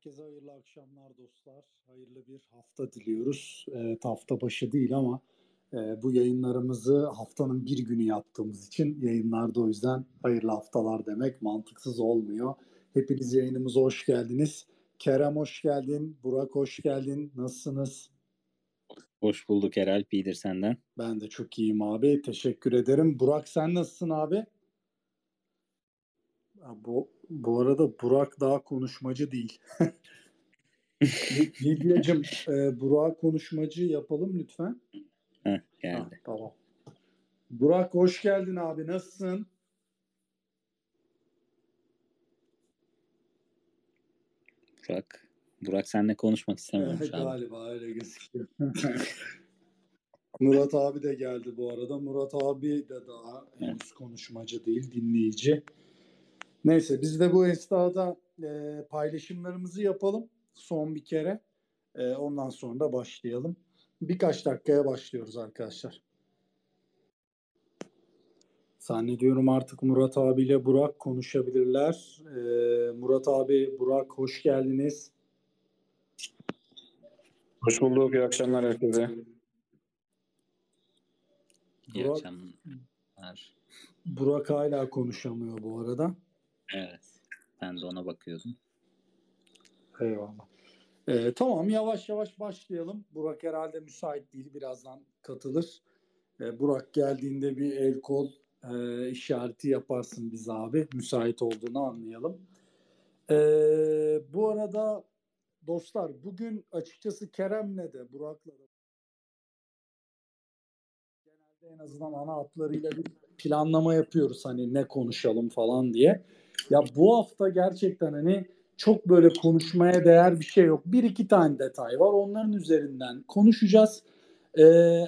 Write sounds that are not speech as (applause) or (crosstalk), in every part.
Herkese hayırlı akşamlar dostlar. Hayırlı bir hafta diliyoruz. Evet, hafta başı değil ama e, bu yayınlarımızı haftanın bir günü yaptığımız için yayınlarda o yüzden hayırlı haftalar demek mantıksız olmuyor. Hepiniz yayınımıza hoş geldiniz. Kerem hoş geldin. Burak hoş geldin. Nasılsınız? Hoş bulduk Erel. İyidir senden. Ben de çok iyiyim abi. Teşekkür ederim. Burak sen nasılsın abi? Bu, bu arada Burak daha konuşmacı değil. (laughs) Lidyacığım e, Burak konuşmacı yapalım lütfen. Heh, geldi. Ha, tamam. Burak hoş geldin abi. Nasılsın? Burak. Burak seninle konuşmak istemiyormuş abi. (laughs) Galiba öyle gözüküyor. (laughs) Murat abi de geldi bu arada. Murat abi de daha henüz konuşmacı değil, dinleyici. Neyse biz de bu esnada e, paylaşımlarımızı yapalım son bir kere. E, ondan sonra da başlayalım. Birkaç dakikaya başlıyoruz arkadaşlar. Zannediyorum artık Murat abiyle Burak konuşabilirler. E, Murat abi, Burak hoş geldiniz. Hoş bulduk. İyi akşamlar herkese. İyi Burak, akşamlar. Burak hala konuşamıyor bu arada. Evet. Ben de ona bakıyordum. Eyvallah. Ee, tamam yavaş yavaş başlayalım. Burak herhalde müsait değil. Birazdan katılır. Ee, Burak geldiğinde bir el kol e, işareti yaparsın biz abi. Müsait olduğunu anlayalım. Ee, bu arada dostlar bugün açıkçası Kerem'le de Burak'la da genelde en azından ana hatlarıyla bir planlama yapıyoruz hani ne konuşalım falan diye. Ya bu hafta gerçekten hani çok böyle konuşmaya değer bir şey yok. Bir iki tane detay var. Onların üzerinden konuşacağız. Ee,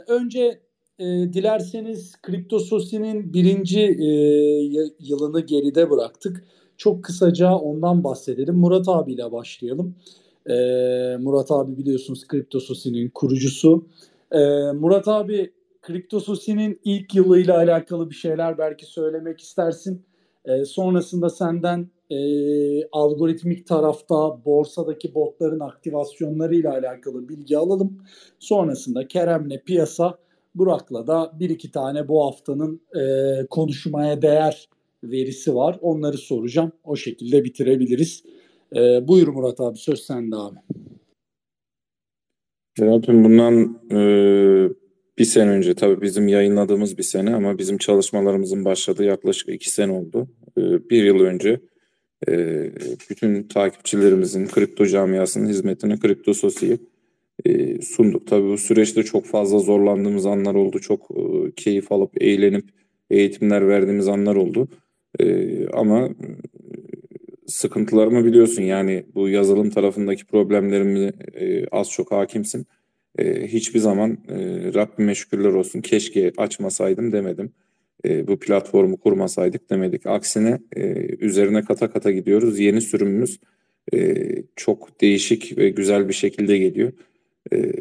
önce e, dilerseniz Kripto Sosi'nin birinci e, yılını geride bıraktık. Çok kısaca ondan bahsedelim. Murat abiyle başlayalım. Ee, Murat abi biliyorsunuz Kripto Sosi'nin kurucusu. Ee, Murat abi Kripto Sosi'nin ilk yılıyla alakalı bir şeyler belki söylemek istersin. E, sonrasında senden e, algoritmik tarafta borsadaki botların aktivasyonlarıyla alakalı bilgi alalım. Sonrasında Kerem'le piyasa, Burak'la da bir iki tane bu haftanın e, konuşmaya değer verisi var. Onları soracağım. O şekilde bitirebiliriz. E, buyur Murat abi söz sende abi. Zaten bundan e, bir sene önce tabii bizim yayınladığımız bir sene ama bizim çalışmalarımızın başladığı yaklaşık iki sene oldu. Ee, bir yıl önce e, bütün takipçilerimizin kripto camiasının hizmetine kripto sosiyi e, sunduk. Tabii bu süreçte çok fazla zorlandığımız anlar oldu. Çok e, keyif alıp eğlenip eğitimler verdiğimiz anlar oldu. Ama sıkıntılarımı biliyorsun yani bu yazılım tarafındaki problemlerimi az çok hakimsin. Hiçbir zaman Rabbime şükürler olsun keşke açmasaydım demedim e, bu platformu kurmasaydık demedik. Aksine e, üzerine kata kata gidiyoruz. Yeni sürümümüz e, çok değişik ve güzel bir şekilde geliyor. E,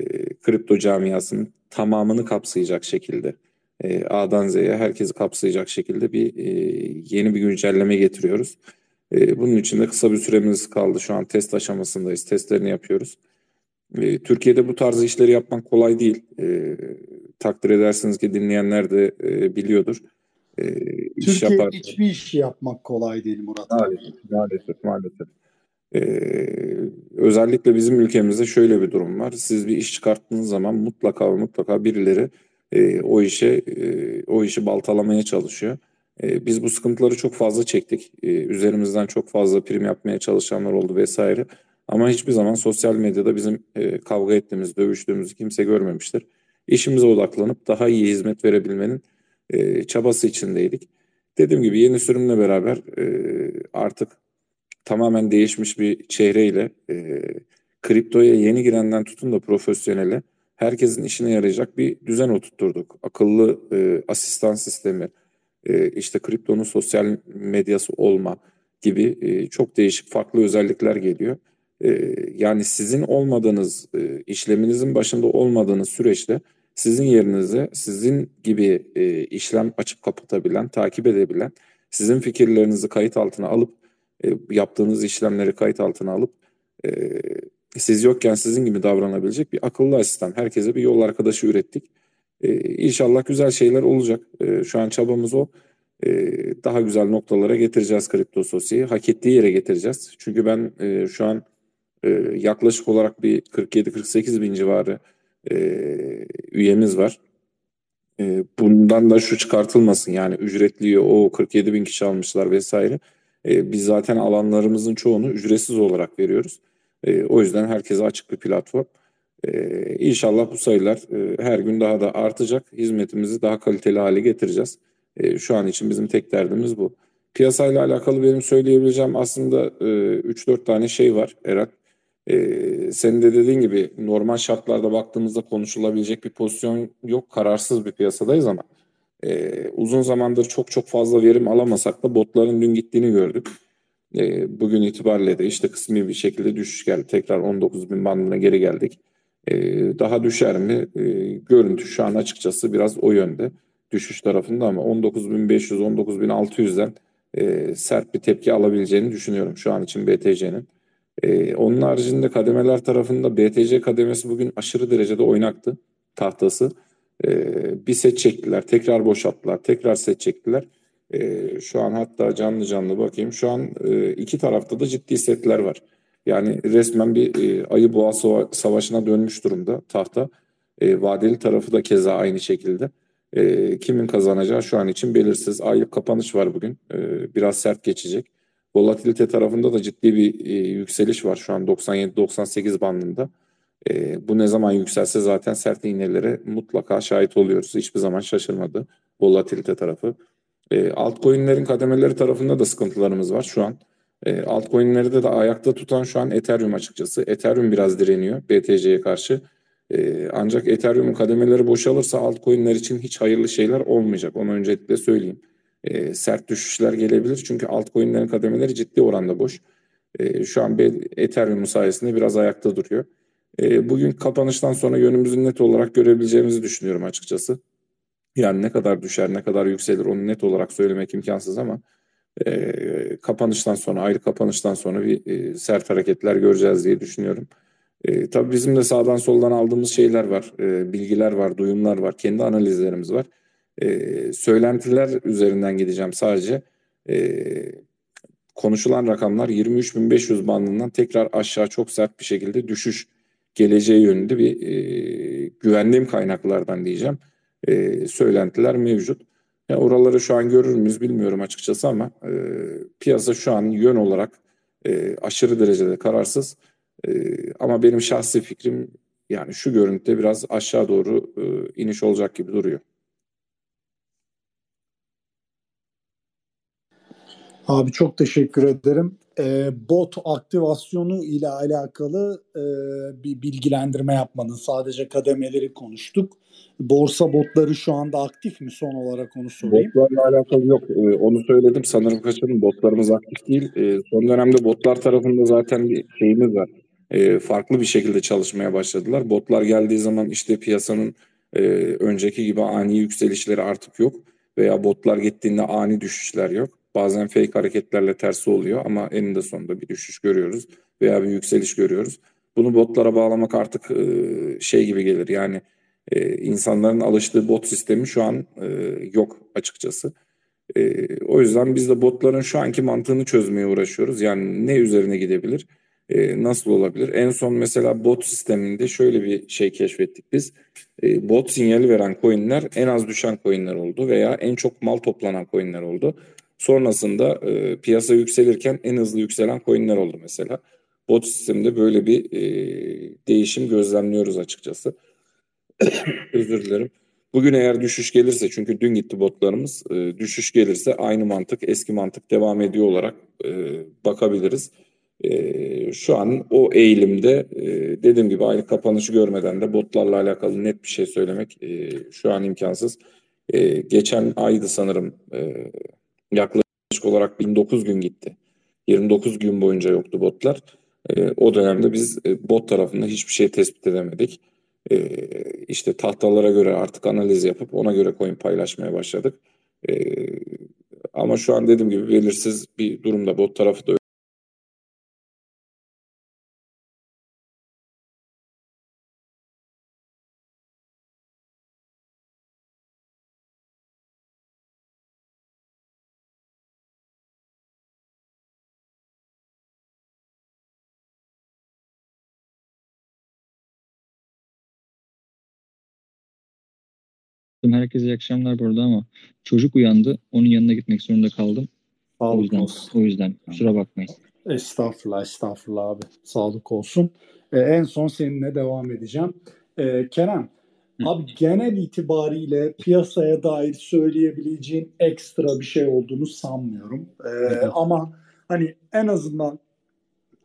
kripto camiasının tamamını kapsayacak şekilde. E, A'dan Z'ye herkesi kapsayacak şekilde bir e, yeni bir güncelleme getiriyoruz. E, bunun için de kısa bir süremiz kaldı. Şu an test aşamasındayız. Testlerini yapıyoruz. E, Türkiye'de bu tarz işleri yapmak kolay değil. E, takdir edersiniz ki dinleyenler de e, biliyordur. E, iş Türkiye yapar. hiçbir iş yapmak kolay değil Murat. Maalesef, maalesef, maalesef. Ee, özellikle bizim ülkemizde şöyle bir durum var. Siz bir iş çıkarttığınız zaman mutlaka mutlaka birileri e, o işe e, o işi baltalamaya çalışıyor. E, biz bu sıkıntıları çok fazla çektik. E, üzerimizden çok fazla prim yapmaya çalışanlar oldu vesaire. Ama hiçbir zaman sosyal medyada bizim e, kavga ettiğimiz, dövüştüğümüzü kimse görmemiştir işimize odaklanıp daha iyi hizmet verebilmenin e, çabası içindeydik. Dediğim gibi yeni sürümle beraber e, artık tamamen değişmiş bir çehreyle e, kriptoya yeni girenden tutun da profesyonele herkesin işine yarayacak bir düzen oturtturduk. Akıllı e, asistan sistemi, e, işte kriptonun sosyal medyası olma gibi e, çok değişik farklı özellikler geliyor. E, yani sizin olmadığınız, e, işleminizin başında olmadığınız süreçte sizin yerinize sizin gibi e, işlem açıp kapatabilen, takip edebilen, sizin fikirlerinizi kayıt altına alıp e, yaptığınız işlemleri kayıt altına alıp siz yokken sizin gibi davranabilecek bir akıllı asistan. Herkese bir yol arkadaşı ürettik. İnşallah güzel şeyler olacak. Şu an çabamız o. Daha güzel noktalara getireceğiz kripto sosyayı. Hak ettiği yere getireceğiz. Çünkü ben şu an e, yaklaşık olarak bir 47-48 bin civarı e, üyemiz var. E, bundan da şu çıkartılmasın yani ücretli o 47 bin kişi almışlar vesaire. E, biz zaten alanlarımızın çoğunu ücretsiz olarak veriyoruz. E, o yüzden herkese açık bir platform. E, inşallah bu sayılar e, her gün daha da artacak. Hizmetimizi daha kaliteli hale getireceğiz. E, şu an için bizim tek derdimiz bu. Piyasayla alakalı benim söyleyebileceğim aslında e, 3-4 tane şey var Erak. E, senin de dediğin gibi normal şartlarda baktığımızda konuşulabilecek bir pozisyon yok. Kararsız bir piyasadayız ama e, uzun zamandır çok çok fazla verim alamasak da botların dün gittiğini gördük. E, bugün itibariyle de işte kısmi bir şekilde düşüş geldi. Tekrar 19 bin bandına geri geldik. E, daha düşer mi? E, görüntü şu an açıkçası biraz o yönde. Düşüş tarafında ama 19.500, 19.600'den e, sert bir tepki alabileceğini düşünüyorum şu an için BTC'nin. E, onun haricinde kademeler tarafında BTC kademesi bugün aşırı derecede oynaktı tahtası. E, bir set çektiler, tekrar boşalttılar, tekrar set çektiler. E, şu an hatta canlı canlı bakayım. Şu an e, iki tarafta da ciddi setler var. Yani resmen bir e, ayı boğa savaşına dönmüş durumda tahta. E, vadeli tarafı da keza aynı şekilde. E, kimin kazanacağı şu an için belirsiz. Aylık kapanış var bugün. E, biraz sert geçecek. Volatilite tarafında da ciddi bir e, yükseliş var şu an 97-98 bandında. E, bu ne zaman yükselse zaten sert iğnelere mutlaka şahit oluyoruz. Hiçbir zaman şaşırmadı volatilite tarafı. E, altcoin'lerin kademeleri tarafında da sıkıntılarımız var şu an. E, altcoin'leri de, de ayakta tutan şu an Ethereum açıkçası. Ethereum biraz direniyor BTC'ye karşı. E, ancak Ethereum'un kademeleri boşalırsa altcoin'ler için hiç hayırlı şeyler olmayacak. Onu öncelikle söyleyeyim. E, sert düşüşler gelebilir çünkü altcoin'lerin kademeleri ciddi oranda boş. E, şu an Ethereum sayesinde biraz ayakta duruyor. E, bugün kapanıştan sonra yönümüzü net olarak görebileceğimizi düşünüyorum açıkçası. Yani ne kadar düşer, ne kadar yükselir onu net olarak söylemek imkansız ama e, kapanıştan sonra, ayrı kapanıştan sonra bir e, sert hareketler göreceğiz diye düşünüyorum. E, tabii bizim de sağdan soldan aldığımız şeyler var, e, bilgiler var, duyumlar var, kendi analizlerimiz var. E, söylentiler üzerinden gideceğim sadece. E, konuşulan rakamlar 23.500 bandından tekrar aşağı çok sert bir şekilde düşüş geleceği yönünde bir e, güvendiğim kaynaklardan diyeceğim e, söylentiler mevcut. Ya oraları şu an görür müyüz bilmiyorum açıkçası ama e, piyasa şu an yön olarak e, aşırı derecede kararsız. E, ama benim şahsi fikrim yani şu görüntüde biraz aşağı doğru e, iniş olacak gibi duruyor. Abi çok teşekkür ederim. E, bot aktivasyonu ile alakalı e, bir bilgilendirme yapmadın. Sadece kademeleri konuştuk. Borsa botları şu anda aktif mi? Son olarak onu sorayım. Botlarla alakalı yok. Ee, onu söyledim. Sanırım kaçırdım. Botlarımız aktif değil. Ee, son dönemde botlar tarafında zaten bir şeyimiz var. Ee, farklı bir şekilde çalışmaya başladılar. Botlar geldiği zaman işte piyasanın e, önceki gibi ani yükselişleri artık yok. Veya botlar gittiğinde ani düşüşler yok. Bazen fake hareketlerle tersi oluyor ama eninde sonunda bir düşüş görüyoruz veya bir yükseliş görüyoruz. Bunu botlara bağlamak artık e, şey gibi gelir yani e, insanların alıştığı bot sistemi şu an e, yok açıkçası. O yüzden biz de botların şu anki mantığını çözmeye uğraşıyoruz. Yani ne üzerine gidebilir, nasıl olabilir? En son mesela bot sisteminde şöyle bir şey keşfettik biz. Bot sinyali veren coinler en az düşen coinler oldu veya en çok mal toplanan coinler oldu. Sonrasında e, piyasa yükselirken en hızlı yükselen coinler oldu mesela. Bot sisteminde böyle bir e, değişim gözlemliyoruz açıkçası. (coughs) Özür dilerim. Bugün eğer düşüş gelirse çünkü dün gitti botlarımız e, düşüş gelirse aynı mantık eski mantık devam ediyor olarak e, bakabiliriz. E, şu an o eğilimde e, dediğim gibi aylık kapanışı görmeden de botlarla alakalı net bir şey söylemek e, şu an imkansız. E, geçen aydı sanırım e, yaklaşık olarak 29 gün gitti. 29 gün boyunca yoktu botlar. E, o dönemde biz e, bot tarafında hiçbir şey tespit edemedik e, işte tahtalara göre artık analiz yapıp ona göre coin paylaşmaya başladık. E, ama şu an dediğim gibi belirsiz bir durumda bot tarafı da Herkese iyi akşamlar burada ama çocuk uyandı. Onun yanına gitmek zorunda kaldım. O Sağlık yüzden, olsun. o yüzden kusura bakmayın. Estağfurullah, estağfurullah abi. Sağlık olsun. Ee, en son seninle devam edeceğim. Ee, Kerem, Hı. abi genel itibariyle piyasaya dair söyleyebileceğin ekstra bir şey olduğunu sanmıyorum. Ee, ama hani en azından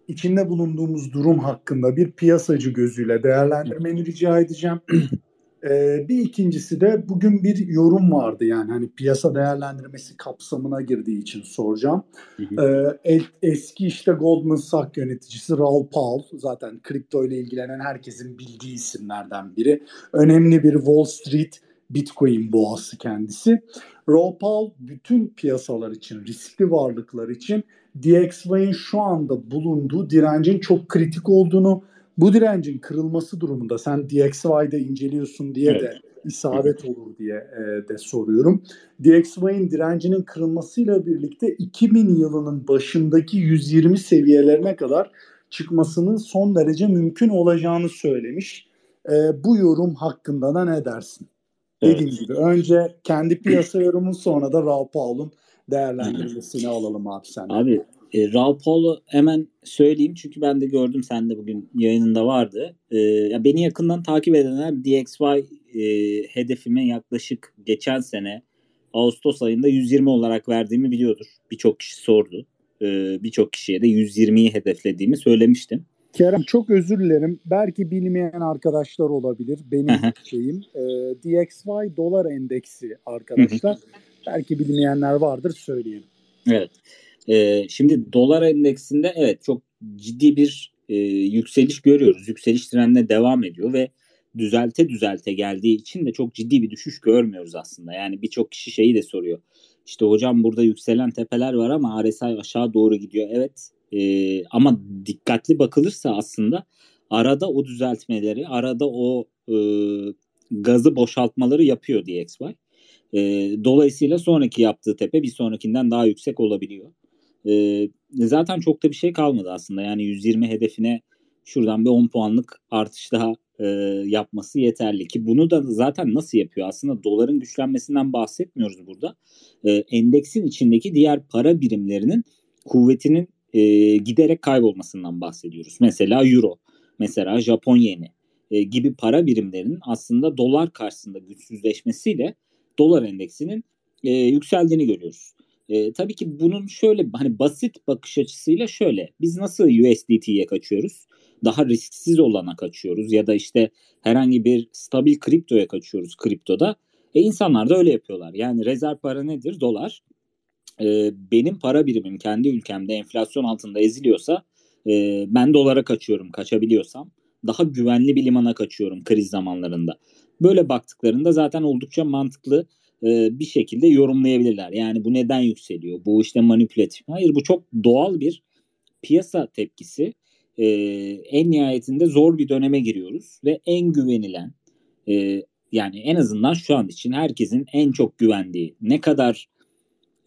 içinde bulunduğumuz durum hakkında bir piyasacı gözüyle değerlendirmeni rica edeceğim. (clears throat) Ee, bir ikincisi de bugün bir yorum vardı yani hani piyasa değerlendirmesi kapsamına girdiği için soracağım. Hı hı. Ee, el- eski işte Goldman Sachs yöneticisi Raoul Pal zaten kripto ile ilgilenen herkesin bildiği isimlerden biri. Önemli bir Wall Street Bitcoin boğası kendisi. Raoul Pal bütün piyasalar için, riskli varlıklar için DXY'in şu anda bulunduğu direncin çok kritik olduğunu, bu direncin kırılması durumunda sen DXY'de inceliyorsun diye de Evet. isabet olur diye e, de soruyorum. DXY'in direncinin kırılmasıyla birlikte 2000 yılının başındaki 120 seviyelerine kadar çıkmasının son derece mümkün olacağını söylemiş. E, bu yorum hakkında da ne dersin? Evet. Dediğim gibi önce kendi piyasa yorumun sonra da Raul Paul'un değerlendirmesini (clears throat) alalım abi sen. Abi e, Raul Paul'u hemen söyleyeyim çünkü ben de gördüm sen de bugün yayınında vardı. E, ya beni yakından takip edenler DXY e, hedefime yaklaşık geçen sene Ağustos ayında 120 olarak verdiğimi biliyordur. Birçok kişi sordu. E, Birçok kişiye de 120'yi hedeflediğimi söylemiştim. Kerem çok özür dilerim. Belki bilmeyen arkadaşlar olabilir. Benim şeyim. E, DXY dolar endeksi arkadaşlar. Belki bilmeyenler vardır söyleyelim. Evet. Ee, şimdi dolar endeksinde evet çok ciddi bir e, yükseliş görüyoruz. Yükseliş trendine devam ediyor ve düzelte düzelte geldiği için de çok ciddi bir düşüş görmüyoruz aslında. Yani birçok kişi şeyi de soruyor. İşte hocam burada yükselen tepeler var ama RSI aşağı doğru gidiyor. Evet e, ama dikkatli bakılırsa aslında arada o düzeltmeleri, arada o e, gazı boşaltmaları yapıyor DXY. E, dolayısıyla sonraki yaptığı tepe bir sonrakinden daha yüksek olabiliyor. E, zaten çok da bir şey kalmadı aslında. Yani 120 hedefine şuradan bir 10 puanlık artış daha e, yapması yeterli ki bunu da zaten nasıl yapıyor? Aslında doların güçlenmesinden bahsetmiyoruz burada. E, endeksin içindeki diğer para birimlerinin kuvvetinin e, giderek kaybolmasından bahsediyoruz. Mesela euro, mesela Japon yeni e, gibi para birimlerinin aslında dolar karşısında güçsüzleşmesiyle dolar endeksinin e, yükseldiğini görüyoruz. E, tabii ki bunun şöyle hani basit bakış açısıyla şöyle biz nasıl USDT'ye kaçıyoruz? Daha risksiz olana kaçıyoruz ya da işte herhangi bir stabil kriptoya kaçıyoruz kriptoda. E insanlar da öyle yapıyorlar. Yani rezerv para nedir? Dolar. E, benim para birimim kendi ülkemde enflasyon altında eziliyorsa e, ben dolara kaçıyorum kaçabiliyorsam. Daha güvenli bir limana kaçıyorum kriz zamanlarında. Böyle baktıklarında zaten oldukça mantıklı e, bir şekilde yorumlayabilirler. Yani bu neden yükseliyor? Bu işte manipülatif. Hayır bu çok doğal bir piyasa tepkisi. E, en nihayetinde zor bir döneme giriyoruz ve en güvenilen e, yani en azından şu an için herkesin en çok güvendiği ne kadar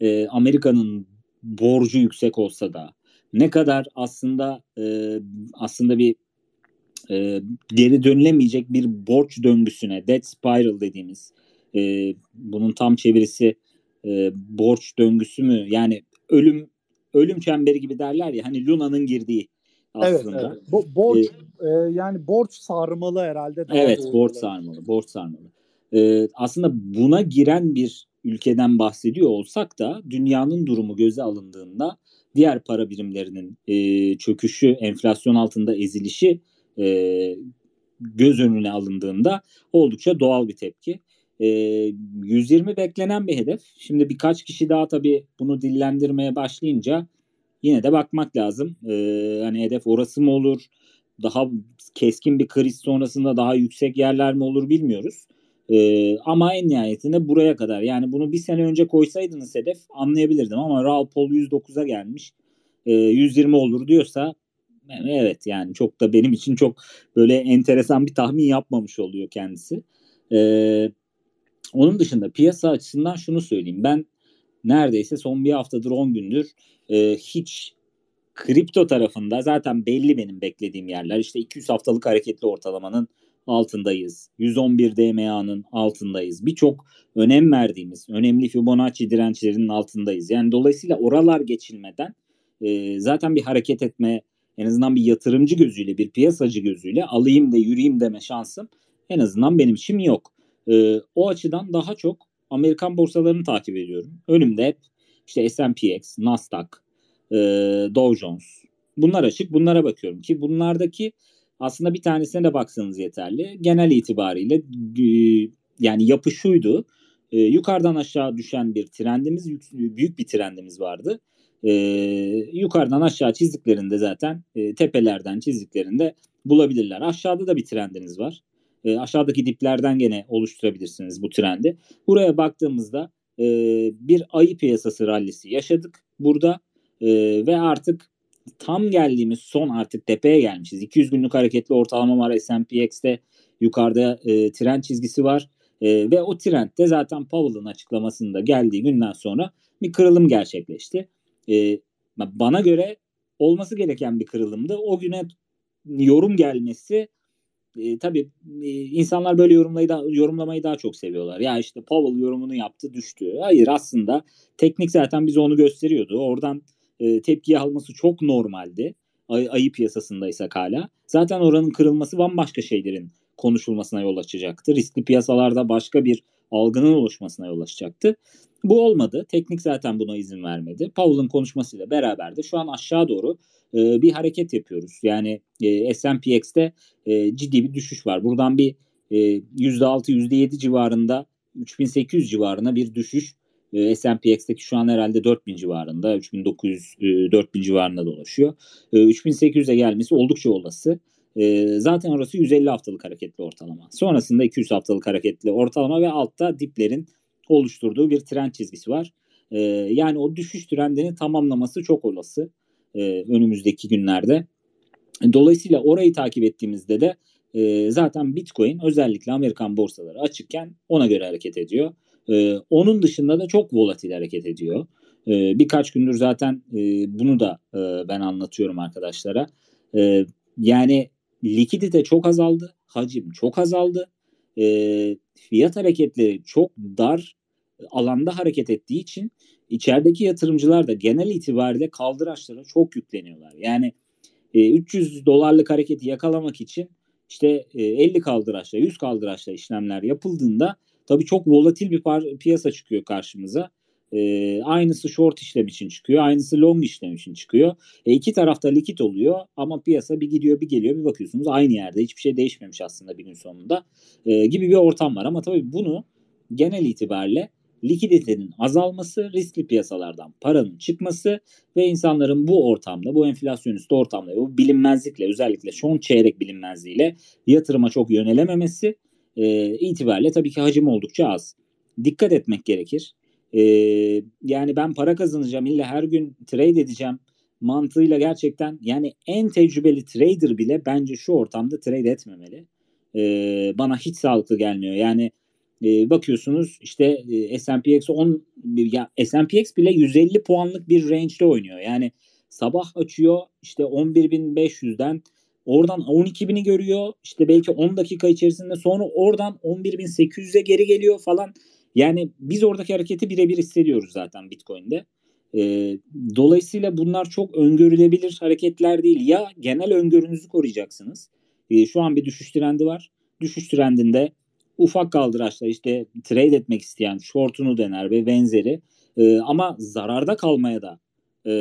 e, Amerika'nın borcu yüksek olsa da ne kadar aslında e, aslında bir e, geri dönülemeyecek bir borç döngüsüne debt spiral dediğimiz e, bunun tam çevirisi e, borç döngüsü mü yani ölüm ölüm çemberi gibi derler ya hani Luna'nın girdiği aslında. Evet, evet. Bo- borç e, yani borç sarmalı herhalde. Evet doğru borç olabilir. sarmalı borç sarmalı. Ee, aslında buna giren bir ülkeden bahsediyor olsak da dünyanın durumu göze alındığında diğer para birimlerinin e, çöküşü, enflasyon altında ezilişi e, göz önüne alındığında oldukça doğal bir tepki. E, 120 beklenen bir hedef. Şimdi birkaç kişi daha tabii bunu dillendirmeye başlayınca yine de bakmak lazım. E, hani hedef orası mı olur? Daha keskin bir kriz sonrasında daha yüksek yerler mi olur bilmiyoruz. Ee, ama en nihayetinde buraya kadar yani bunu bir sene önce koysaydınız hedef anlayabilirdim ama Raul Paul 109'a gelmiş e, 120 olur diyorsa evet yani çok da benim için çok böyle enteresan bir tahmin yapmamış oluyor kendisi. Ee, onun dışında piyasa açısından şunu söyleyeyim ben neredeyse son bir haftadır 10 gündür e, hiç kripto tarafında zaten belli benim beklediğim yerler işte 200 haftalık hareketli ortalamanın altındayız. 111 DMA'nın altındayız. Birçok önem verdiğimiz önemli Fibonacci dirençlerinin altındayız. Yani dolayısıyla oralar geçilmeden e, zaten bir hareket etme en azından bir yatırımcı gözüyle bir piyasacı gözüyle alayım da yürüyeyim deme şansım en azından benim için yok. E, o açıdan daha çok Amerikan borsalarını takip ediyorum. Önümde hep işte S&PX, Nasdaq, e, Dow Jones. Bunlar açık. Bunlara bakıyorum ki bunlardaki aslında bir tanesine de baksanız yeterli. Genel itibariyle e, yani yapı şuydu. E, yukarıdan aşağı düşen bir trendimiz, büyük bir trendimiz vardı. E, yukarıdan aşağı çizdiklerinde zaten e, tepelerden çizdiklerinde bulabilirler. Aşağıda da bir trendiniz var. E, aşağıdaki diplerden gene oluşturabilirsiniz bu trendi. Buraya baktığımızda e, bir ayı piyasası rallisi yaşadık burada e, ve artık tam geldiğimiz son artık tepeye gelmişiz. 200 günlük hareketli ortalama var S&P yukarıda e, trend çizgisi var. E, ve o trendde zaten Powell'ın açıklamasında geldiği günden sonra bir kırılım gerçekleşti. E, bana göre olması gereken bir kırılımdı. O güne yorum gelmesi e, tabii e, insanlar böyle yorumlayı da, yorumlamayı daha çok seviyorlar. Ya işte Powell yorumunu yaptı düştü. Hayır aslında teknik zaten bize onu gösteriyordu. Oradan e, tepki alması çok normaldi. Ay, ayı piyasasındaysa hala. Zaten oranın kırılması bambaşka şeylerin konuşulmasına yol açacaktı. Riskli piyasalarda başka bir algının oluşmasına yol açacaktı. Bu olmadı. Teknik zaten buna izin vermedi. Powell'ın konuşmasıyla beraber de şu an aşağı doğru e, bir hareket yapıyoruz. Yani e, S&P e, ciddi bir düşüş var. Buradan bir e, %6 %7 civarında 3800 civarına bir düşüş e, S&P şu an herhalde 4000 civarında, 3900 e, 4000 civarında dolaşıyor. E, 3800'e gelmesi oldukça olası. E, zaten orası 150 haftalık hareketli ortalama. Sonrasında 200 haftalık hareketli ortalama ve altta diplerin oluşturduğu bir trend çizgisi var. E, yani o düşüş trendini tamamlaması çok olası e, önümüzdeki günlerde. Dolayısıyla orayı takip ettiğimizde de e, zaten Bitcoin özellikle Amerikan borsaları açıkken ona göre hareket ediyor. E, onun dışında da çok volatil hareket ediyor. E, birkaç gündür zaten e, bunu da e, ben anlatıyorum arkadaşlara. E, yani likidite çok azaldı, hacim çok azaldı. E, fiyat hareketleri çok dar alanda hareket ettiği için içerideki yatırımcılar da genel itibariyle kaldıraçlara çok yükleniyorlar. Yani e, 300 dolarlık hareketi yakalamak için işte e, 50 kaldıraçla 100 kaldıraçla işlemler yapıldığında tabii çok volatil bir par- piyasa çıkıyor karşımıza. E, aynısı short işlem için çıkıyor. Aynısı long işlem için çıkıyor. E, iki tarafta likit oluyor ama piyasa bir gidiyor bir geliyor bir bakıyorsunuz aynı yerde. Hiçbir şey değişmemiş aslında bir gün sonunda e, gibi bir ortam var. Ama tabii bunu genel itibariyle likiditenin azalması, riskli piyasalardan paranın çıkması ve insanların bu ortamda, bu enflasyonist ortamda, bu bilinmezlikle özellikle son çeyrek bilinmezliğiyle yatırıma çok yönelememesi e, itibariyle tabii ki hacim oldukça az. Dikkat etmek gerekir. E, yani ben para kazanacağım, illa her gün trade edeceğim mantığıyla gerçekten yani en tecrübeli trader bile bence şu ortamda trade etmemeli. E, bana hiç sağlıklı gelmiyor. Yani e, bakıyorsunuz işte e, S&P 10 ya S&P bile 150 puanlık bir range'de oynuyor. Yani sabah açıyor işte 11.500'den oradan 12.000'i görüyor. İşte belki 10 dakika içerisinde sonra oradan 11.800'e geri geliyor falan. Yani biz oradaki hareketi birebir hissediyoruz zaten Bitcoin'de. E, dolayısıyla bunlar çok öngörülebilir hareketler değil. Ya genel öngörünüzü koruyacaksınız. E, şu an bir düşüş trendi var. Düşüş trendinde ufak kaldıraçla işte trade etmek isteyen shortunu dener ve benzeri e, ama zararda kalmaya da e,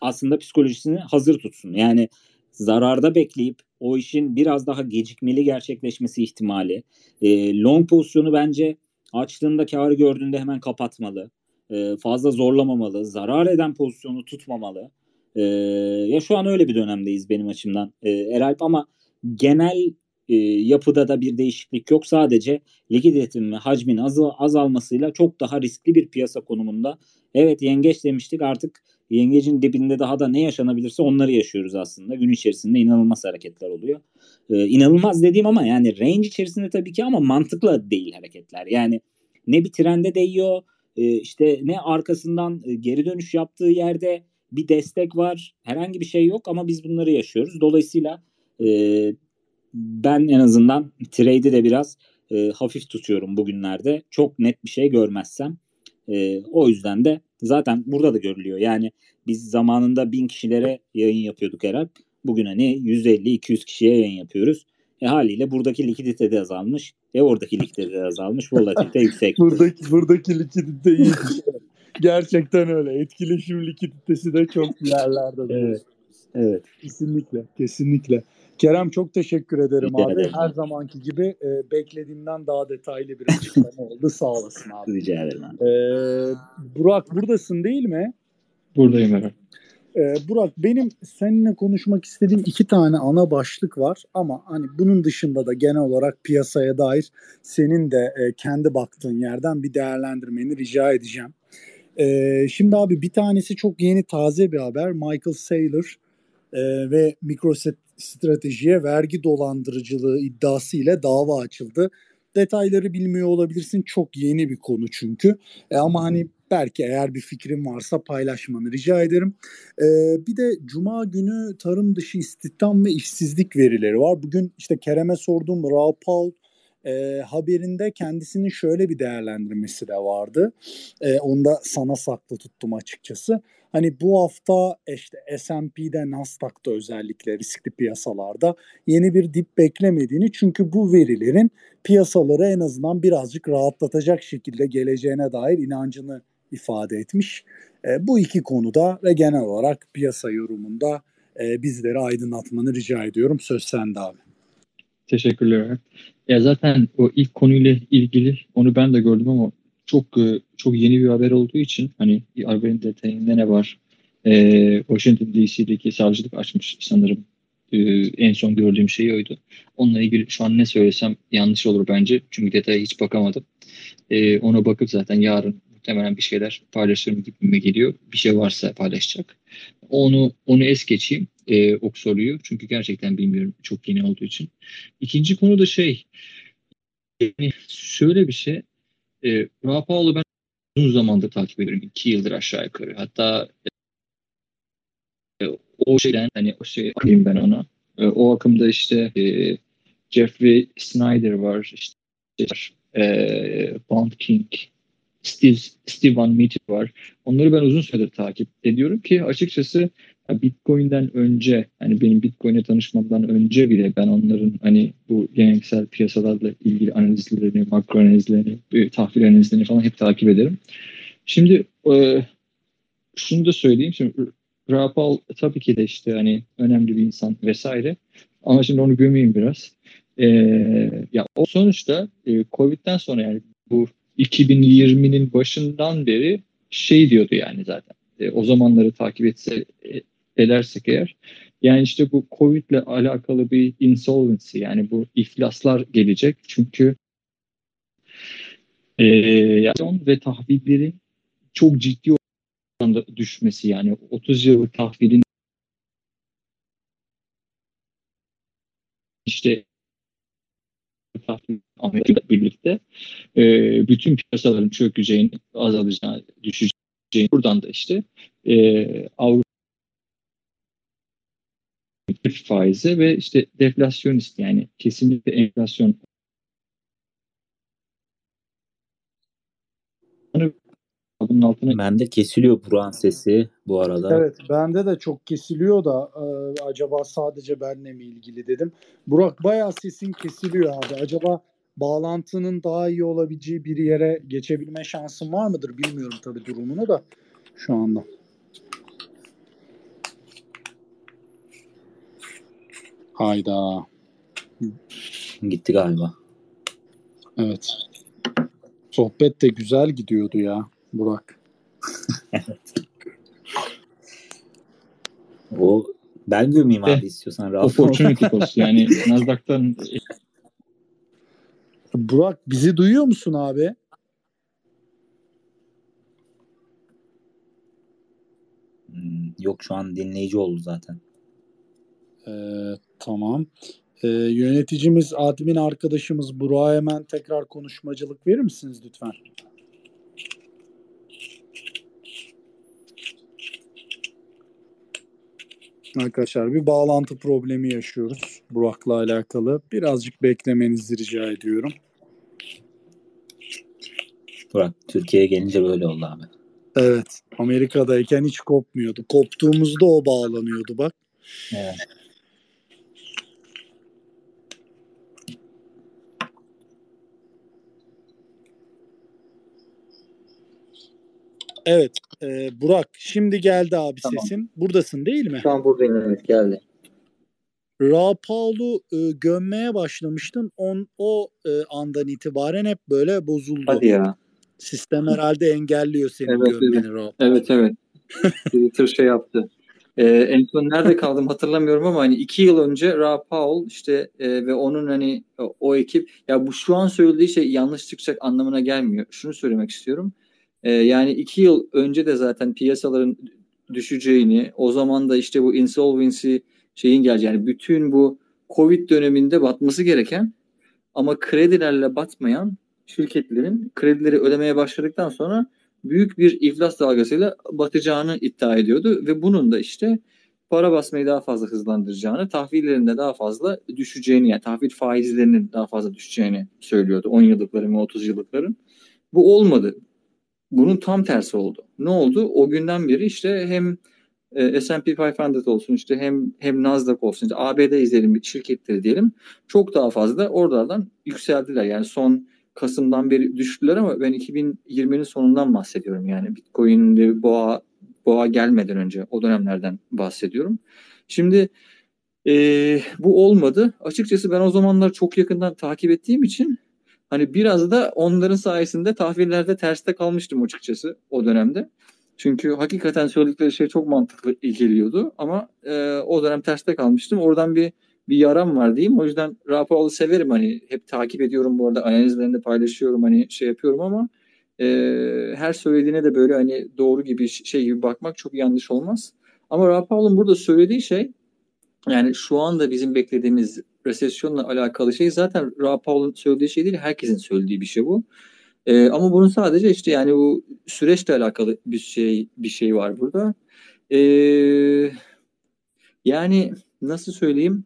aslında psikolojisini hazır tutsun. Yani zararda bekleyip o işin biraz daha gecikmeli gerçekleşmesi ihtimali. E, long pozisyonu bence açtığında karı gördüğünde hemen kapatmalı. E, fazla zorlamamalı. Zarar eden pozisyonu tutmamalı. E, ya şu an öyle bir dönemdeyiz benim açımdan e, Eralp ama genel e, yapıda da bir değişiklik yok. Sadece likiditenin ve hacmin az, azalmasıyla çok daha riskli bir piyasa konumunda. Evet yengeç demiştik artık yengecin dibinde daha da ne yaşanabilirse onları yaşıyoruz aslında. Gün içerisinde inanılmaz hareketler oluyor. Ee, inanılmaz dediğim ama yani range içerisinde tabii ki ama mantıklı değil hareketler. Yani ne bir trende değiyor e, işte ne arkasından e, geri dönüş yaptığı yerde bir destek var. Herhangi bir şey yok ama biz bunları yaşıyoruz. Dolayısıyla e, ben en azından trade'i de biraz e, hafif tutuyorum bugünlerde. Çok net bir şey görmezsem. E, o yüzden de zaten burada da görülüyor. Yani biz zamanında bin kişilere yayın yapıyorduk herhalde. Bugün hani 150-200 kişiye yayın yapıyoruz. E haliyle buradaki likidite de azalmış. E oradaki likidite de azalmış. Volatilite yüksek. (laughs) buradaki, buradaki likidite iyi. Gerçekten öyle. Etkileşim likiditesi de çok (laughs) yerlerde. evet. Evet. Kesinlikle. Kesinlikle. Kerem çok teşekkür ederim Rica abi. ederim. Her zamanki gibi e, beklediğimden daha detaylı bir açıklama oldu. Sağ olasın abi. Rica ederim abi. E, Burak buradasın değil mi? Buradayım Eren. Ee, Burak benim seninle konuşmak istediğim iki tane ana başlık var ama hani bunun dışında da genel olarak piyasaya dair senin de e, kendi baktığın yerden bir değerlendirmeni rica edeceğim. Ee, şimdi abi bir tanesi çok yeni taze bir haber. Michael Saylor e, ve MicroStrategy'ye vergi dolandırıcılığı iddiası ile dava açıldı. Detayları bilmiyor olabilirsin. Çok yeni bir konu çünkü. E, ama hani belki eğer bir fikrin varsa paylaşmanı rica ederim. Ee, bir de Cuma günü tarım dışı istihdam ve işsizlik verileri var. Bugün işte Kerem'e sorduğum Raw Paul e, haberinde kendisinin şöyle bir değerlendirmesi de vardı. E, onu da sana saklı tuttum açıkçası. Hani bu hafta işte S&P'de Nasdaq'ta özellikle riskli piyasalarda yeni bir dip beklemediğini çünkü bu verilerin piyasaları en azından birazcık rahatlatacak şekilde geleceğine dair inancını ifade etmiş. E, bu iki konuda ve genel olarak piyasa yorumunda e, bizleri aydınlatmanı rica ediyorum. Söz sende abi. Teşekkürler. Ya zaten o ilk konuyla ilgili onu ben de gördüm ama çok e, çok yeni bir haber olduğu için hani haberin detayında ne var? Ee, Washington DC'deki savcılık açmış sanırım. Ee, en son gördüğüm şey oydu. Onunla ilgili şu an ne söylesem yanlış olur bence. Çünkü detaya hiç bakamadım. Ee, ona bakıp zaten yarın muhtemelen bir şeyler paylaşırım gibime geliyor. Bir şey varsa paylaşacak. Onu onu es geçeyim e, o soruyu. Çünkü gerçekten bilmiyorum çok yeni olduğu için. İkinci konu da şey yani şöyle bir şey e, Paul'u ben uzun zamandır takip ediyorum. iki yıldır aşağı yukarı. Hatta e, o şeyden hani o şey diyeyim ben ona. E, o akımda işte e, Jeffrey Snyder var. işte e, Bond King Steve, Steve Van Meter var. Onları ben uzun süredir takip ediyorum ki açıkçası Bitcoin'den önce hani benim Bitcoin'e tanışmamdan önce bile ben onların hani bu geleneksel piyasalarla ilgili analizlerini, makro analizlerini, tahvil analizlerini falan hep takip ederim. Şimdi e, şunu da söyleyeyim. Şimdi Rapal tabii ki de işte hani önemli bir insan vesaire. Ama şimdi onu gömeyim biraz. E, ya o sonuçta e, Covid'den sonra yani bu 2020'nin başından beri şey diyordu yani zaten. E, o zamanları takip etse e, edersek eğer yani işte bu Covid ile alakalı bir insolvency yani bu iflaslar gelecek. Çünkü e, ve tahvilleri çok ciddi oranda düşmesi yani 30 yıllık tahvilin işte Amerika birlikte e, bütün piyasaların çökeceğini, azalacağını, düşeceğini buradan da işte e, Avrupa faizi ve işte deflasyonist yani kesinlikle enflasyon bunun altına Bende kesiliyor Burak'ın sesi bu arada. Evet bende de çok kesiliyor da e, acaba sadece benle mi ilgili dedim. Burak bayağı sesin kesiliyor abi. Acaba bağlantının daha iyi olabileceği bir yere geçebilme şansın var mıdır bilmiyorum tabii durumunu da şu anda. Hayda. Gitti galiba. Evet. Sohbet de güzel gidiyordu ya Burak. (laughs) O ben gömeyim Eh, abi istiyorsan rahat ol. opportunity cost yani Nasdaq'tan (laughs) Burak bizi duyuyor musun abi? Hmm, Yok şu an dinleyici oldu zaten. Ee, tamam. Ee, yöneticimiz, admin arkadaşımız Burak'a hemen tekrar konuşmacılık verir misiniz lütfen? Arkadaşlar bir bağlantı problemi yaşıyoruz Burak'la alakalı. Birazcık beklemenizi rica ediyorum. Burak Türkiye'ye gelince böyle oldu abi. Evet. Amerika'dayken hiç kopmuyordu. Koptuğumuzda o bağlanıyordu bak. Evet. Evet. e, Burak şimdi geldi abi Tamam. sesin. Buradasın değil mi? Şu an buradayım evet geldi. Ra Paul'u e, gömmeye başlamıştın. On, o e, andan itibaren hep böyle bozuldu. Hadi ya. Sistem herhalde engelliyor senin Evet, gömmeni Ra. Evet evet. (laughs) Twitter şey yaptı. Ee, en son nerede kaldım hatırlamıyorum ama hani iki yıl önce Ra Paul işte e, ve onun hani o, o ekip ya bu şu an söylediği şey yanlış çıkacak anlamına gelmiyor. Şunu söylemek istiyorum. Ee, yani iki yıl önce de zaten piyasaların düşeceğini o zaman da işte bu insolvency şeyin geleceğini yani bütün bu Covid döneminde batması gereken ama kredilerle batmayan şirketlerin kredileri ödemeye başladıktan sonra büyük bir iflas dalgasıyla batacağını iddia ediyordu ve bunun da işte para basmayı daha fazla hızlandıracağını, tahvillerin de daha fazla düşeceğini yani tahvil faizlerinin daha fazla düşeceğini söylüyordu 10 yıllıkların ve 30 yıllıkların. Bu olmadı. Bunun tam tersi oldu. Ne oldu? O günden beri işte hem e, S&P 500 olsun işte hem hem Nasdaq olsun işte ABD izleyelim şirketleri diyelim çok daha fazla oralardan yükseldiler. Yani son Kasım'dan beri düştüler ama ben 2020'nin sonundan bahsediyorum. Yani Bitcoin'de boğa boğa gelmeden önce o dönemlerden bahsediyorum. Şimdi e, bu olmadı. Açıkçası ben o zamanlar çok yakından takip ettiğim için hani biraz da onların sayesinde tahvillerde terste kalmıştım açıkçası o dönemde. Çünkü hakikaten söyledikleri şey çok mantıklı geliyordu ama e, o dönem terste kalmıştım. Oradan bir bir yaram var diyeyim. O yüzden Rapaol'u severim hani hep takip ediyorum bu arada analizlerini paylaşıyorum hani şey yapıyorum ama e, her söylediğine de böyle hani doğru gibi şey gibi bakmak çok yanlış olmaz. Ama Rapaol'un burada söylediği şey yani şu anda bizim beklediğimiz resesyonla alakalı şey zaten Rapaol'un söylediği şey değil herkesin söylediği bir şey bu. E, ama bunun sadece işte yani bu süreçle alakalı bir şey bir şey var burada. E, yani nasıl söyleyeyim?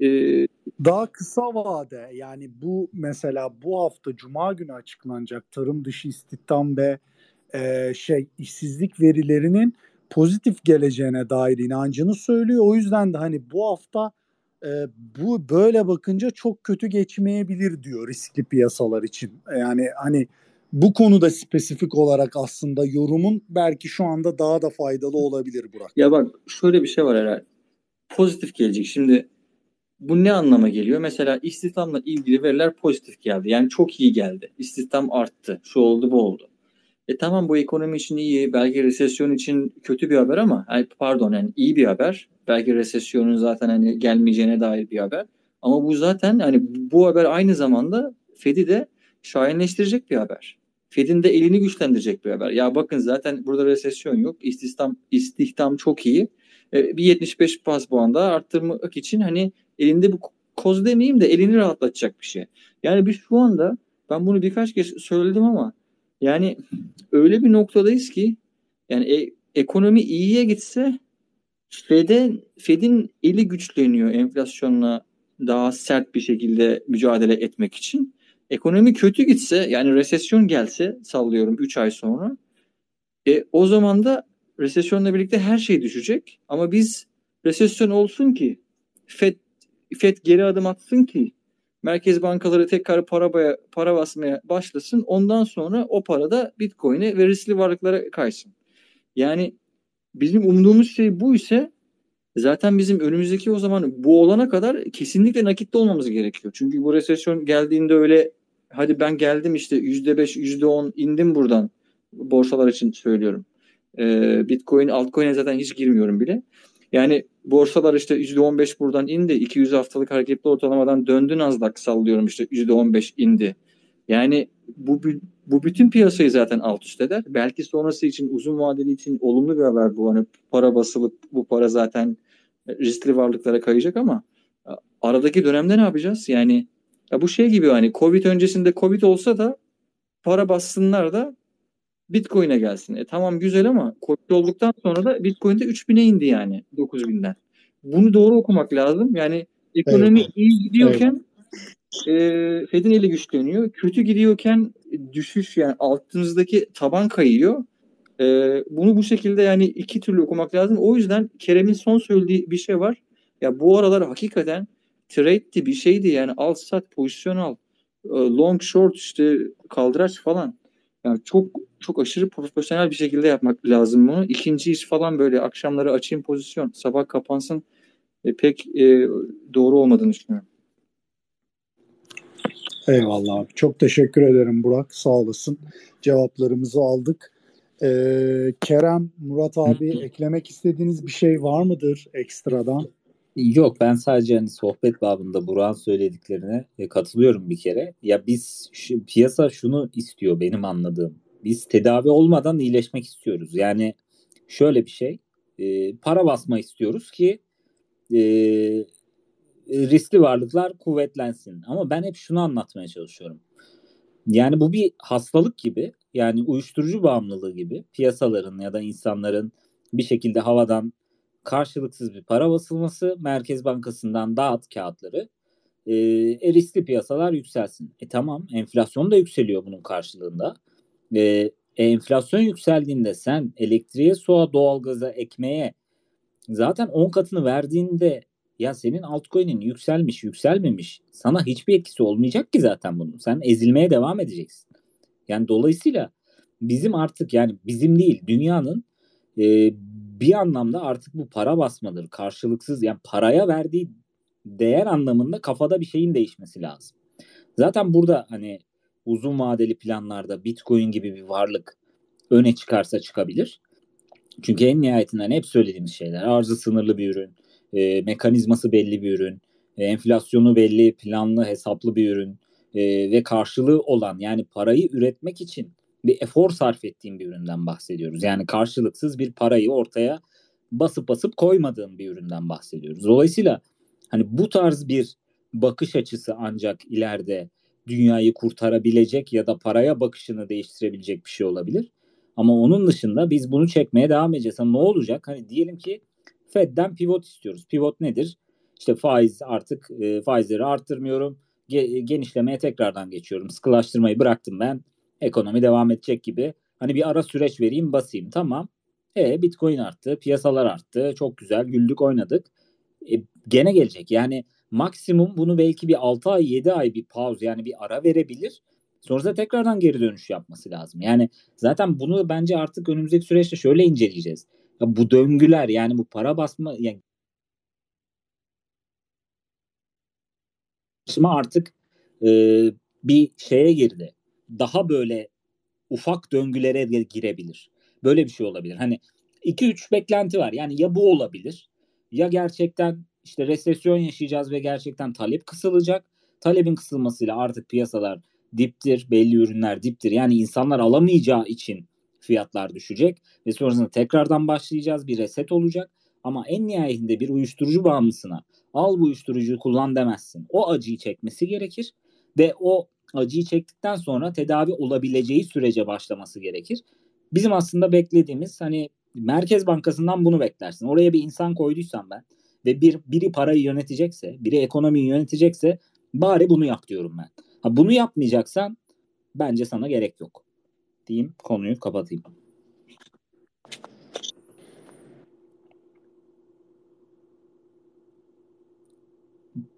Ee, Daha kısa vade yani bu mesela bu hafta Cuma günü açıklanacak tarım dışı istihdam ve e, şey işsizlik verilerinin pozitif geleceğine dair inancını söylüyor. O yüzden de hani bu hafta e, bu böyle bakınca çok kötü geçmeyebilir diyor riskli piyasalar için. Yani hani bu konuda spesifik olarak aslında yorumun belki şu anda daha da faydalı olabilir Burak. Ya bak şöyle bir şey var herhalde. Pozitif gelecek. Şimdi bu ne anlama geliyor? Mesela istihdamla ilgili veriler pozitif geldi. Yani çok iyi geldi. İstihdam arttı. Şu oldu bu oldu. E tamam bu ekonomi için iyi. Belki resesyon için kötü bir haber ama pardon yani iyi bir haber. Belki resesyonun zaten hani gelmeyeceğine dair bir haber. Ama bu zaten hani bu haber aynı zamanda Fed'i de şahinleştirecek bir haber. Fed'in de elini güçlendirecek bir haber. Ya bakın zaten burada resesyon yok. İstihdam, istihdam çok iyi. E, bir 75 bas puan daha arttırmak için hani elinde bu koz demeyeyim de elini rahatlatacak bir şey. Yani biz şu anda ben bunu birkaç kez söyledim ama yani öyle bir noktadayız ki yani e, ekonomi iyiye gitse Fed'in Fed'in eli güçleniyor enflasyonla daha sert bir şekilde mücadele etmek için. Ekonomi kötü gitse yani resesyon gelse sallıyorum 3 ay sonra e, o zaman da resesyonla birlikte her şey düşecek. Ama biz resesyon olsun ki Fed FED geri adım atsın ki merkez bankaları tekrar para, baya, para basmaya başlasın. Ondan sonra o para da Bitcoin'e ve riskli varlıklara kaysın. Yani bizim umduğumuz şey bu ise zaten bizim önümüzdeki o zaman bu olana kadar kesinlikle nakitte olmamız gerekiyor. Çünkü bu resesyon geldiğinde öyle hadi ben geldim işte %5, %10 indim buradan borsalar için söylüyorum. Ee, Bitcoin, altcoin'e zaten hiç girmiyorum bile. Yani borsalar işte %15 buradan indi. 200 haftalık hareketli ortalamadan döndü Nasdaq sallıyorum işte %15 indi. Yani bu bu bütün piyasayı zaten alt üst eder. Belki sonrası için uzun vadeli için olumlu bir haber bu. Hani para basılıp bu para zaten riskli varlıklara kayacak ama aradaki dönemde ne yapacağız? Yani ya bu şey gibi hani Covid öncesinde Covid olsa da para bassınlar da Bitcoin'e gelsin. E tamam güzel ama Covid olduktan sonra da Bitcoin'de 3000'e indi yani 9000'den. bunu doğru okumak lazım. Yani ekonomi evet. iyi gidiyorken evet. E, Fed'in eli güçleniyor. Kötü gidiyorken düşüş yani altınızdaki taban kayıyor. E, bunu bu şekilde yani iki türlü okumak lazım. O yüzden Kerem'in son söylediği bir şey var. Ya bu aralar hakikaten trade'di bir şeydi yani al sat pozisyon al. E, long short işte kaldıraç falan. Yani çok çok aşırı profesyonel bir şekilde yapmak lazım bunu. İkinci iş falan böyle akşamları açayım pozisyon, sabah kapansın e, pek e, doğru olmadığını düşünüyorum. Eyvallah abi. Çok teşekkür ederim Burak. Sağ olasın. Cevaplarımızı aldık. Ee, Kerem, Murat abi eklemek istediğiniz bir şey var mıdır ekstradan? Yok ben sadece hani sohbet babında Burak'ın söylediklerine e, katılıyorum bir kere. Ya biz şu, piyasa şunu istiyor benim anladığım. Biz tedavi olmadan iyileşmek istiyoruz. Yani şöyle bir şey. E, para basma istiyoruz ki e, riskli varlıklar kuvvetlensin. Ama ben hep şunu anlatmaya çalışıyorum. Yani bu bir hastalık gibi. Yani uyuşturucu bağımlılığı gibi. Piyasaların ya da insanların bir şekilde havadan karşılıksız bir para basılması, Merkez Bankası'ndan dağıt kağıtları, e, e, riskli piyasalar yükselsin. E tamam enflasyon da yükseliyor bunun karşılığında. E, e, enflasyon yükseldiğinde sen elektriğe, suya, doğalgaza, ekmeğe zaten 10 katını verdiğinde ya senin altcoin'in yükselmiş, yükselmemiş sana hiçbir etkisi olmayacak ki zaten bunun. Sen ezilmeye devam edeceksin. Yani dolayısıyla bizim artık yani bizim değil dünyanın e, bir anlamda artık bu para basmadır. Karşılıksız yani paraya verdiği değer anlamında kafada bir şeyin değişmesi lazım. Zaten burada hani uzun vadeli planlarda Bitcoin gibi bir varlık öne çıkarsa çıkabilir. Çünkü en nihayetinde hani hep söylediğimiz şeyler arzı sınırlı bir ürün, e, mekanizması belli bir ürün, e, enflasyonu belli, planlı, hesaplı bir ürün e, ve karşılığı olan yani parayı üretmek için bir efor sarf ettiğim bir üründen bahsediyoruz. Yani karşılıksız bir parayı ortaya basıp basıp koymadığın bir üründen bahsediyoruz. Dolayısıyla hani bu tarz bir bakış açısı ancak ileride dünyayı kurtarabilecek ya da paraya bakışını değiştirebilecek bir şey olabilir. Ama onun dışında biz bunu çekmeye devam edeceğiz. Hani ne olacak? Hani diyelim ki Fed'den pivot istiyoruz. Pivot nedir? İşte faiz artık e, faizleri arttırmıyorum. Ge- genişlemeye tekrardan geçiyorum. Sıkılaştırmayı bıraktım ben ekonomi devam edecek gibi. Hani bir ara süreç vereyim basayım tamam. E Bitcoin arttı, piyasalar arttı. Çok güzel güldük oynadık. E, gene gelecek. Yani maksimum bunu belki bir 6 ay 7 ay bir pause yani bir ara verebilir. Sonrasında tekrardan geri dönüş yapması lazım. Yani zaten bunu bence artık önümüzdeki süreçte şöyle inceleyeceğiz. Ya bu döngüler yani bu para basma yani artık e, bir şeye girdi daha böyle ufak döngülere girebilir. Böyle bir şey olabilir. Hani 2-3 beklenti var. Yani ya bu olabilir ya gerçekten işte resesyon yaşayacağız ve gerçekten talep kısılacak. Talebin kısılmasıyla artık piyasalar diptir, belli ürünler diptir. Yani insanlar alamayacağı için fiyatlar düşecek ve sonrasında tekrardan başlayacağız. Bir reset olacak. Ama en nihayetinde bir uyuşturucu bağımlısına al bu uyuşturucuyu kullan demezsin. O acıyı çekmesi gerekir ve o acıyı çektikten sonra tedavi olabileceği sürece başlaması gerekir. Bizim aslında beklediğimiz hani Merkez Bankası'ndan bunu beklersin. Oraya bir insan koyduysam ben ve bir biri parayı yönetecekse, biri ekonomiyi yönetecekse bari bunu yap diyorum ben. Ha bunu yapmayacaksan bence sana gerek yok. Diyeyim konuyu kapatayım.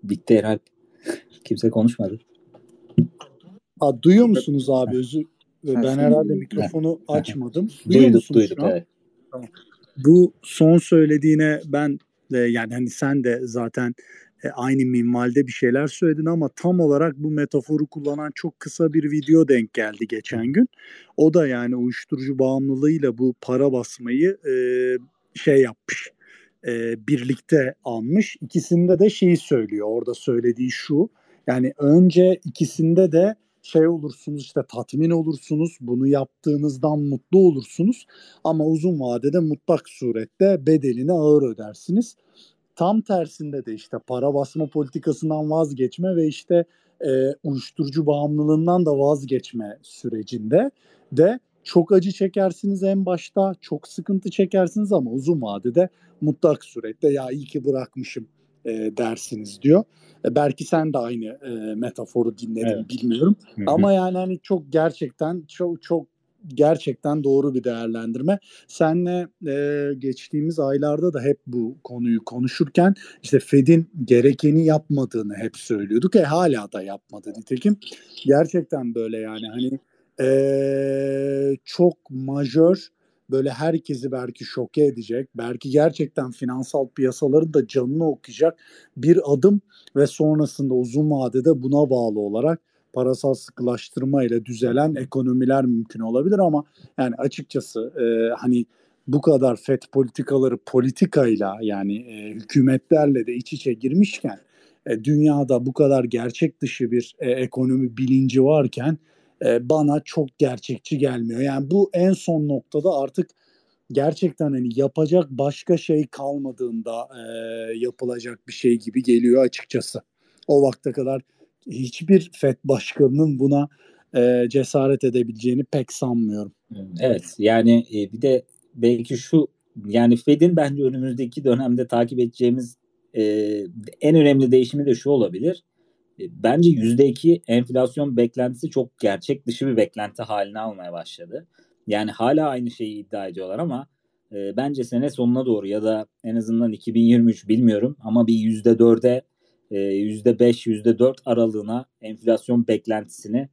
Bitti herhalde. Kimse konuşmadı. Ha, duyuyor musunuz abi? Özür ben herhalde mikrofonu açmadım. Duyuyor duyduk, musunuz duyduk, evet. Bu son söylediğine ben de yani hani sen de zaten e, aynı minvalde bir şeyler söyledin ama tam olarak bu metaforu kullanan çok kısa bir video denk geldi geçen gün. O da yani uyuşturucu bağımlılığıyla bu para basmayı e, şey yapmış. E, birlikte almış. İkisinde de şeyi söylüyor. Orada söylediği şu. Yani önce ikisinde de şey olursunuz işte tatmin olursunuz bunu yaptığınızdan mutlu olursunuz ama uzun vadede mutlak surette bedelini ağır ödersiniz. Tam tersinde de işte para basma politikasından vazgeçme ve işte e, uyuşturucu bağımlılığından da vazgeçme sürecinde de çok acı çekersiniz en başta, çok sıkıntı çekersiniz ama uzun vadede mutlak surette ya iyi ki bırakmışım e, dersiniz diyor. E, belki sen de aynı e, metaforu dinledin evet. bilmiyorum. Hı hı. Ama yani hani çok gerçekten çok çok gerçekten doğru bir değerlendirme. Senle e, geçtiğimiz aylarda da hep bu konuyu konuşurken işte Fed'in gerekeni yapmadığını hep söylüyorduk. E hala da yapmadı nitekim. Gerçekten böyle yani hani e, çok majör böyle herkesi belki şoke edecek, belki gerçekten finansal piyasaların da canını okuyacak bir adım ve sonrasında uzun vadede buna bağlı olarak parasal sıkılaştırma ile düzelen ekonomiler mümkün olabilir ama yani açıkçası e, hani bu kadar FED politikaları politikayla yani e, hükümetlerle de iç içe girmişken e, dünyada bu kadar gerçek dışı bir e, ekonomi bilinci varken e, bana çok gerçekçi gelmiyor. Yani bu en son noktada artık gerçekten hani yapacak başka şey kalmadığında e, yapılacak bir şey gibi geliyor açıkçası. O vakte kadar hiçbir FED başkanının buna e, cesaret edebileceğini pek sanmıyorum. Evet yani e, bir de belki şu yani Fed'in bence önümüzdeki dönemde takip edeceğimiz e, en önemli değişimi de şu olabilir. E, bence %2 enflasyon beklentisi çok gerçek dışı bir beklenti haline almaya başladı. Yani hala aynı şeyi iddia ediyorlar ama e, bence sene sonuna doğru ya da en azından 2023 bilmiyorum ama bir %4'e %5, %4 aralığına enflasyon beklentisini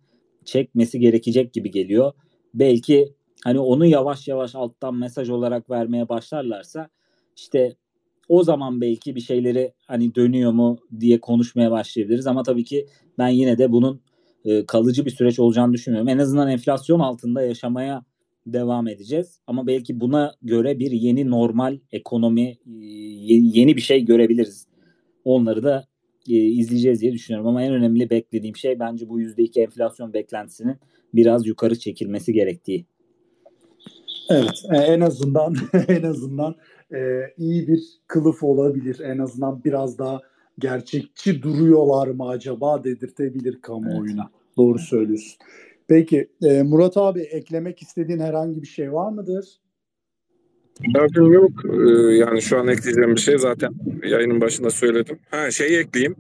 çekmesi gerekecek gibi geliyor. Belki hani onu yavaş yavaş alttan mesaj olarak vermeye başlarlarsa işte o zaman belki bir şeyleri hani dönüyor mu diye konuşmaya başlayabiliriz ama tabii ki ben yine de bunun e, kalıcı bir süreç olacağını düşünmüyorum. En azından enflasyon altında yaşamaya devam edeceğiz ama belki buna göre bir yeni normal ekonomi e, yeni bir şey görebiliriz. Onları da e, izleyeceğiz diye düşünüyorum. Ama en önemli beklediğim şey bence bu %2 enflasyon beklentisinin biraz yukarı çekilmesi gerektiği. Evet, e, en azından (laughs) en azından e, iyi bir kılıf olabilir. En azından biraz daha gerçekçi duruyorlar mı acaba dedirtebilir kamuoyuna. Evet. Doğru söylüyorsun. Peki e, Murat abi eklemek istediğin herhangi bir şey var mıdır? Derdim yok. Ee, yani şu an ekleyeceğim bir şey zaten yayının başında söyledim. Ha şeyi ekleyeyim.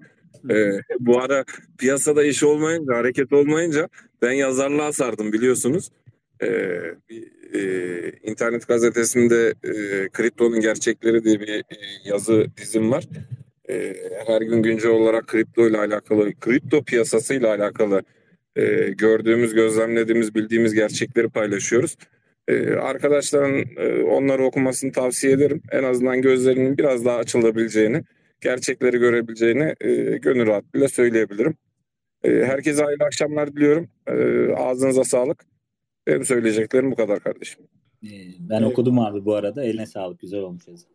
Ee, bu ara piyasada iş olmayınca, hareket olmayınca ben yazarlığa sardım biliyorsunuz. Ee, bir e, internet gazetesinde e, kriptonun gerçekleri diye bir e, yazı dizim var. E, her gün güncel olarak kripto ile alakalı, kripto piyasası ile alakalı e, gördüğümüz, gözlemlediğimiz, bildiğimiz gerçekleri paylaşıyoruz. Ee, arkadaşların e, onları okumasını tavsiye ederim. En azından gözlerinin biraz daha açılabileceğini, gerçekleri görebileceğini e, gönül rahatlığıyla söyleyebilirim. E, herkese hayırlı akşamlar diliyorum. E, ağzınıza sağlık. Benim söyleyeceklerim bu kadar kardeşim. Ben evet. okudum abi bu arada. Eline sağlık. Güzel olmuş yazı.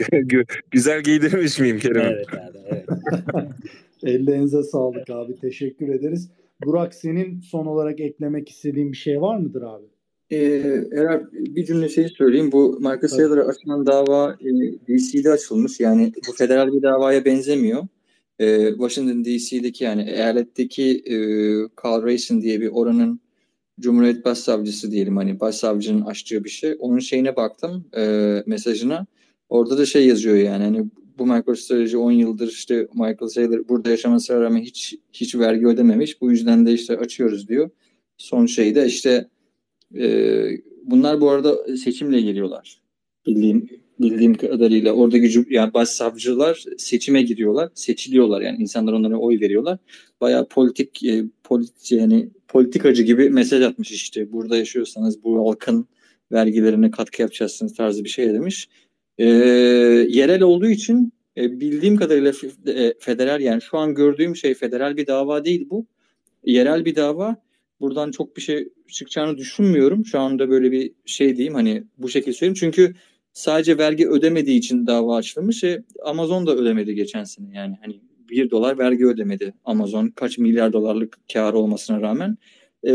(laughs) Güzel giydirmiş miyim Kerem? Evet abi. Evet. (laughs) Ellerinize sağlık abi. Teşekkür ederiz. Burak senin son olarak eklemek istediğin bir şey var mıdır abi? Ee, eğer bir cümle şey söyleyeyim. Bu Michael Saylor'a açılan dava e, DC'de açılmış. Yani bu federal bir davaya benzemiyor. E, Washington DC'deki yani eyaletteki e, Carl Rayson diye bir oranın Cumhuriyet Başsavcısı diyelim hani başsavcının açtığı bir şey. Onun şeyine baktım e, mesajına. Orada da şey yazıyor yani hani bu MicroStrategy 10 yıldır işte Michael Saylor burada yaşamasına rağmen hiç hiç vergi ödememiş. Bu yüzden de işte açıyoruz diyor. Son şeyde işte e, bunlar bu arada seçimle geliyorlar. Bildiğim bildiğim kadarıyla oradaki yani başsavcılar seçime giriyorlar, seçiliyorlar yani insanlar onlara oy veriyorlar. Bayağı politik e, politik yani politikacı gibi mesaj atmış işte. Burada yaşıyorsanız bu halkın vergilerine katkı yapacaksınız tarzı bir şey demiş. E, yerel olduğu için e, bildiğim kadarıyla e, federal yani şu an gördüğüm şey federal bir dava değil bu. Yerel bir dava buradan çok bir şey çıkacağını düşünmüyorum. Şu anda böyle bir şey diyeyim hani bu şekilde söyleyeyim. Çünkü sadece vergi ödemediği için dava açılmış. E, Amazon da ödemedi geçen sene yani hani bir dolar vergi ödemedi Amazon kaç milyar dolarlık kar olmasına rağmen e,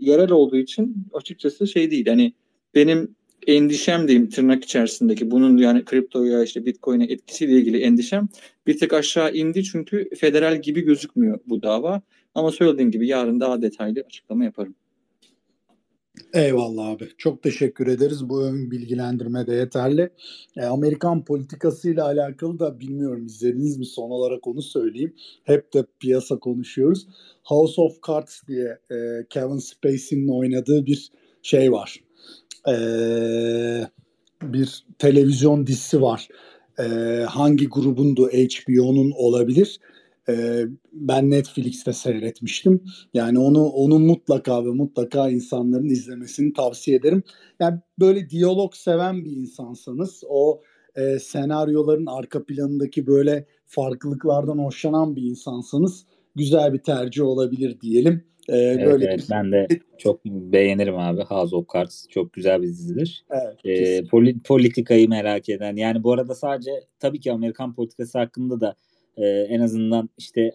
yerel olduğu için açıkçası şey değil hani benim endişem diyeyim tırnak içerisindeki bunun yani kriptoya işte bitcoin'e etkisiyle ilgili endişem bir tek aşağı indi çünkü federal gibi gözükmüyor bu dava. Ama söylediğim gibi yarın daha detaylı açıklama yaparım. Eyvallah abi. Çok teşekkür ederiz. Bu ön bilgilendirme de yeterli. E, Amerikan politikasıyla alakalı da bilmiyorum izlediniz mi son olarak onu söyleyeyim. Hep de piyasa konuşuyoruz. House of Cards diye e, Kevin Spacey'nin oynadığı bir şey var. E, bir televizyon dizisi var. E, hangi grubundu HBO'nun olabilir? E, ben Netflix'te seyretmiştim. Yani onu onu mutlaka ve mutlaka insanların izlemesini tavsiye ederim. Yani böyle diyalog seven bir insansanız o e, senaryoların arka planındaki böyle farklılıklardan hoşlanan bir insansanız güzel bir tercih olabilir diyelim. Ee, evet, böyle evet, ben de çok beğenirim abi House of Cards. Çok güzel bir dizidir. Evet, ee, poli- politikayı merak eden. Yani bu arada sadece tabii ki Amerikan politikası hakkında da e, en azından işte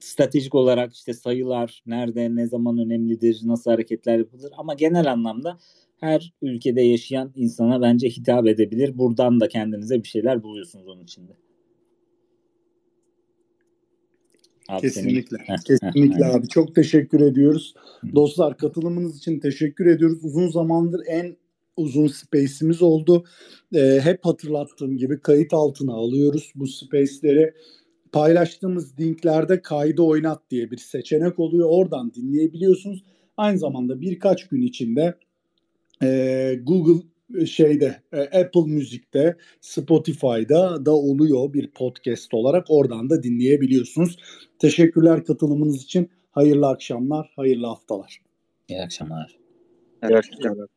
stratejik olarak işte sayılar nerede ne zaman önemlidir nasıl hareketler yapılır ama genel anlamda her ülkede yaşayan insana bence hitap edebilir. Buradan da kendinize bir şeyler buluyorsunuz onun içinde. Abi kesinlikle. Senin... kesinlikle abi. Çok teşekkür ediyoruz. Dostlar katılımınız için teşekkür ediyoruz. Uzun zamandır en uzun space'imiz oldu. Ee, hep hatırlattığım gibi kayıt altına alıyoruz bu space'leri. Paylaştığımız linklerde kaydı oynat diye bir seçenek oluyor. Oradan dinleyebiliyorsunuz. Aynı zamanda birkaç gün içinde e, Google e, şeyde e, Apple Müzik'te Spotify'da da oluyor bir podcast olarak oradan da dinleyebiliyorsunuz. Teşekkürler katılımınız için. Hayırlı akşamlar, hayırlı haftalar. İyi akşamlar. İyi akşamlar.